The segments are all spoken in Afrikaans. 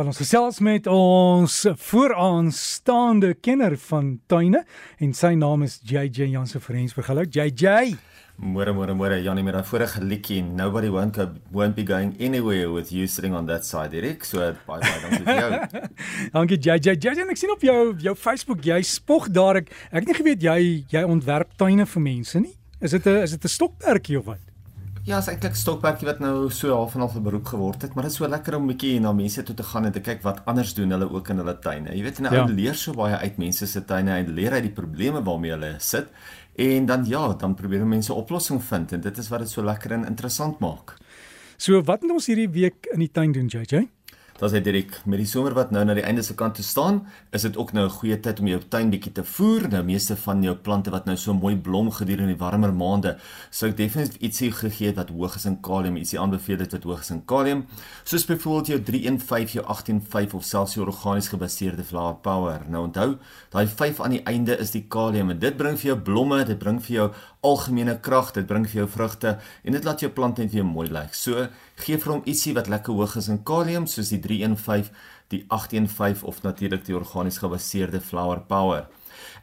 Wel ons gesels met ons vooraanstaande kenner van tuine en sy naam is JJ Jansen Frensburg. Hallo JJ. Môre môre môre Janie met daai vorige liedjie Nobody won't go, won't be going anywhere with you sitting on that side Erik. So baie baie dankie vir jou. dankie JJ. JJ ek sien op jou jou Facebook jy spog daar ek ek het nie geweet jy jy ontwerp tuine vir mense nie. Is dit 'n is dit 'n stokperdjie of wat? Ja, is eintlik stokperdjie wat nou so half en half 'n beroep geword het, maar dit is so lekker om 'n bietjie na mense toe te gaan en te kyk wat anders doen hulle ook in hulle tuine. Jy weet, 'n ja. ou leer so baie uit mense se tuine en leer uit die probleme waarmee hulle sit. En dan ja, dan probeer mense oplossings vind en dit is wat dit so lekker en interessant maak. So, wat moet ons hierdie week in die tuin doen, JJ? Daar's hy Dirk, met die somer wat nou na die einde se kant toe staan, is dit ook nou 'n goeie tyd om jou tuin bietjie te voer. Nou meeste van jou plante wat nou so mooi blom gedurende die warmer maande, sou ek definitief ietsie gegee wat hoog is in kalium, ietsie aanbeveel het wat hoog is in kalium, soos byvoorbeeld jou 315, jou 185 of selfs jou organies gebaseerde flower power. Nou onthou, daai 5 aan die einde is die kalium en dit bring vir jou blomme, dit bring vir jou algemene krag, dit bring vir jou vrugte en dit laat jou plant net weer mooi lyk. So gee vir hom ietsie wat lekker hoog is in kalium soos die 315, die 815 of natuurlik die organies gebaseerde flower power.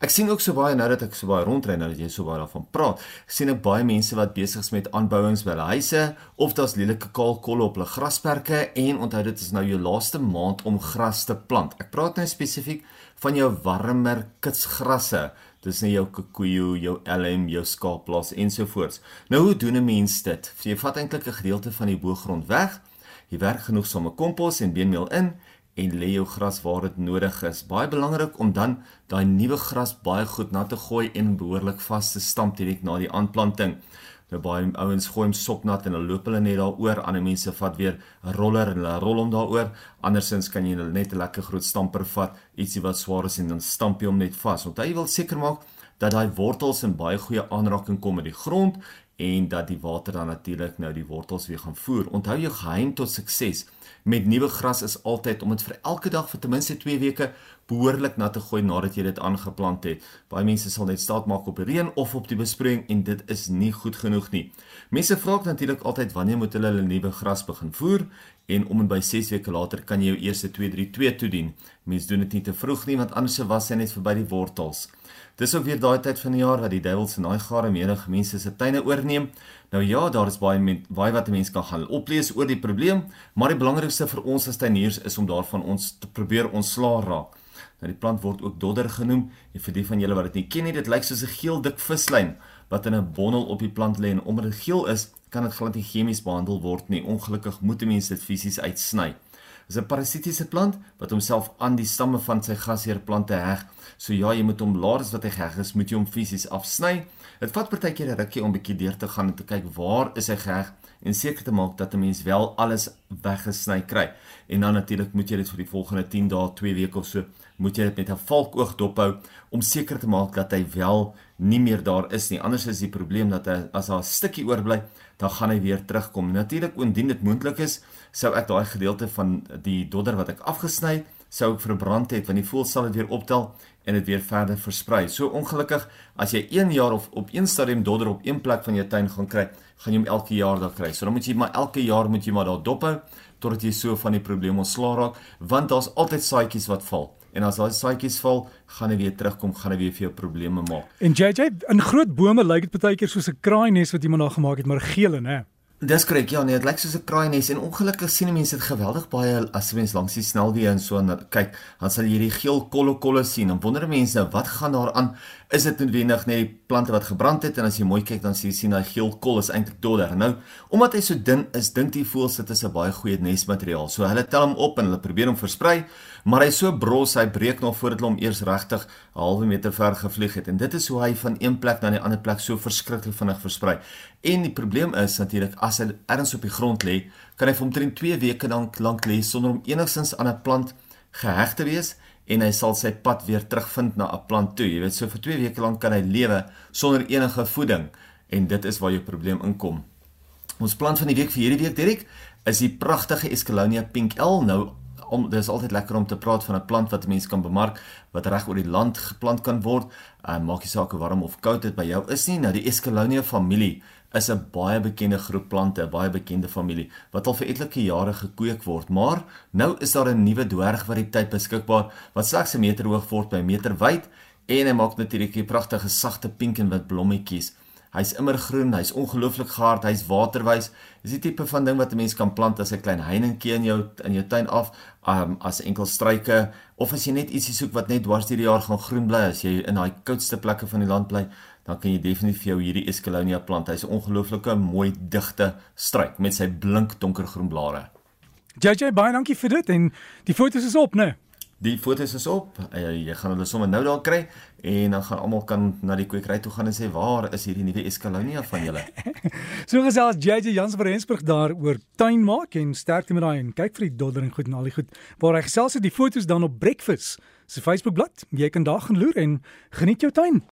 Ek sien ook so baie nou dat ek so baie rondry nou dat jy so baie daarvan praat. Ek sien ek baie mense wat besig is met aanbouings by hulle huise of daar's lelike kaal kolle op hulle grasperke en onthou dit is nou jou laaste maand om gras te plant. Ek praat nou spesifiek van jou warmer kitsgrasse dis nie jou kokoejo, jou elm, jou skaapplaas ensovoorts. Nou hoe doen 'n mens dit? Jy vat eintlik 'n gedeelte van die boergrond weg. Jy werk genoegsame kompos en beenmeel in en lê jou gras waar dit nodig is. Baie belangrik om dan daai nuwe gras baie goed nat te gooi en behoorlik vas te stamp direk na die aanplanting. Nou baie ouens gooi hom sopnat en dan loop hulle net daaroor. Ander mense vat weer 'n roller en hulle rol hom daaroor. Andersins kan jy net 'n lekker groot stamper vat, ietsie wat swaar is en dan stamp jy hom net vas. Want jy wil seker maak dat daai wortels in baie goeie aanraking kom met die grond en dat die water dan natuurlik nou die wortels weer gaan voer. Onthou jou geheim tot sukses met nuwe gras is altyd om dit vir elke dag vir ten minste 2 weke behoorlik nat te gooi nadat jy dit aangeplant het. Baie mense sal net staat maak op reën of op die besproeiing en dit is nie goed genoeg nie. Mense vra natuurlik altyd wanneer moet hulle hulle nuwe gras begin voer en om en by 6 weke later kan jy jou eerste 232 toedien. Mense doen dit nie te vroeg nie want anders se was hy net verby die wortels. Dis ook weer daai tyd van die jaar wat die duiwel se naaigare menige mense se tuine oorneem. Nou ja, daar is baie met baie wat 'n mens kan gaan oplees oor die probleem, maar die belangrikste vir ons as tuiniers is om daarvan ons te probeer ontslaa raak. Nou die plant word ook dodder genoem. En vir die van julle wat dit nie ken nie, dit lyk soos 'n geel dik vislyn wat in 'n bondel op die plant lê en omdat dit geel is, kan dit glad nie chemies behandel word nie. Ongelukkig moet 'n mens dit fisies uitsny. Is 'n parasitiese plant wat homself aan die stamme van sy gasheerplante heg. So ja, jy moet hom laat as wat hy geheg is, moet jy hom fisies afsny. Dit vat partykeer 'n rukkie om bietjie deur te gaan en te kyk waar is hy geheg en seker te maak dat 'n mens wel alles weggesny kry. En dan natuurlik moet jy dit vir die volgende 10 dae, 2 weke of so moet jy dit met 'n valkoog dophou om seker te maak dat hy wel nie meer daar is nie. Anders is die probleem dat hy as daar 'n stukkie oorbly, dan gaan hy weer terugkom. Natuurlik indien dit moontlik is, sou ek daai gedeelte van die dodder wat ek afgesny het, sou ek verbrand het want die voël sal dit weer optel en dit weer verder versprei. So ongelukkig as jy 1 jaar of op een stadium dodder op een plek van jou tuin gaan kry, gaan jy hom elke jaar daar kry. So dan moet jy maar elke jaar moet jy maar daar dophou totdat jy so van die probleem ontslaa raak, want daar's altyd saadjies wat val. En as daai saadjies val, gaan hy weer terugkom, gaan hy weer vir jou probleme maak. En JJ, in groot bome lyk dit baie keer soos 'n kraaines wat iemand daar gemaak het, maar geel en hè. Dis korrek. Ja, nee, dit lyk soos 'n kraaines en ongelukkig sien mense dit geweldig baie as mens langs die snelweë en so en kyk, dan sal jy hierdie geel kolle kolle sien. Dan wonder mense, wat gaan daar aan? Is dit noodwendig net die plante wat gebrand het en as jy mooi kyk dan sien jy sien daai geel kol is eintlik dodder. Nou, omdat hy so dun is, dink die voëls dit is 'n baie goeie nesmateriaal. So hulle tel hom op en hulle probeer hom versprei, maar hy so bros, hy breek nog voordat hulle hom eers regtig 'n halwe meter ver gevlieg het. En dit is hoe hy van een plek na 'n ander plek so verskriklik vinnig versprei. En die probleem is natuurlik as hy ergens op die grond lê, kan hy vir omtrent 2 weke lank lank lê sonder om enigstens aan 'n plant geheg te wees en hy sal sy pad weer terugvind na 'n plant toe. Jy weet, so vir 2 weke lank kan hy lewe sonder enige voeding en dit is waar jou probleem inkom. Ons plan van die week vir hierdie week, Dirk, is die pragtige Escalonia Pink L. Nou om dis altyd lekker om te praat van 'n plant wat mense kan bemark wat reg oor die land geplant kan word. Uh, maak nie saak hoe warm of koud dit by jou is nie. Nou die Escalonia familie is 'n baie bekende groep plante, 'n baie bekende familie wat al vir etlike jare gekweek word. Maar nou is daar 'n nuwe dwergvariëteit beskikbaar wat slegs 'n meter hoog word by 'n meter wyd en hy maak natuurlik 'n pragtige sagte pink en wit blommetjies. Hy's immergroen, hy's ongelooflik gehard, hy's waterwys. Dis die tipe van ding wat 'n mens kan plant as 'n klein heiningkie in jou in jou tuin af, um, as enkel struike of as jy net ietsie soek wat net dwars deur die jaar gaan groen bly as jy in daai koudste plekke van die land bly, dan kan jy definitief vir jou hierdie Escallonia plant. Hy's 'n ongelooflike mooi digte struik met sy blink donkergroen blare. JJ baie dankie vir dit en die foto's is op, né? Nee? Die foto's is op. Jy gaan hulle sommer nou daar kry en dan gaan almal kan na die kwekery toe gaan en sê waar is hierdie nuwe Escalonia van julle? so gesels JJ Jans van Rensburg daar oor tuin maak en sterkte met daai en kyk vir die dodder en goed en al die goed. Waar hy gesels het die foto's dan op Breakfast se Facebookblad. Jy kan daar gaan loer en geniet jou tuin.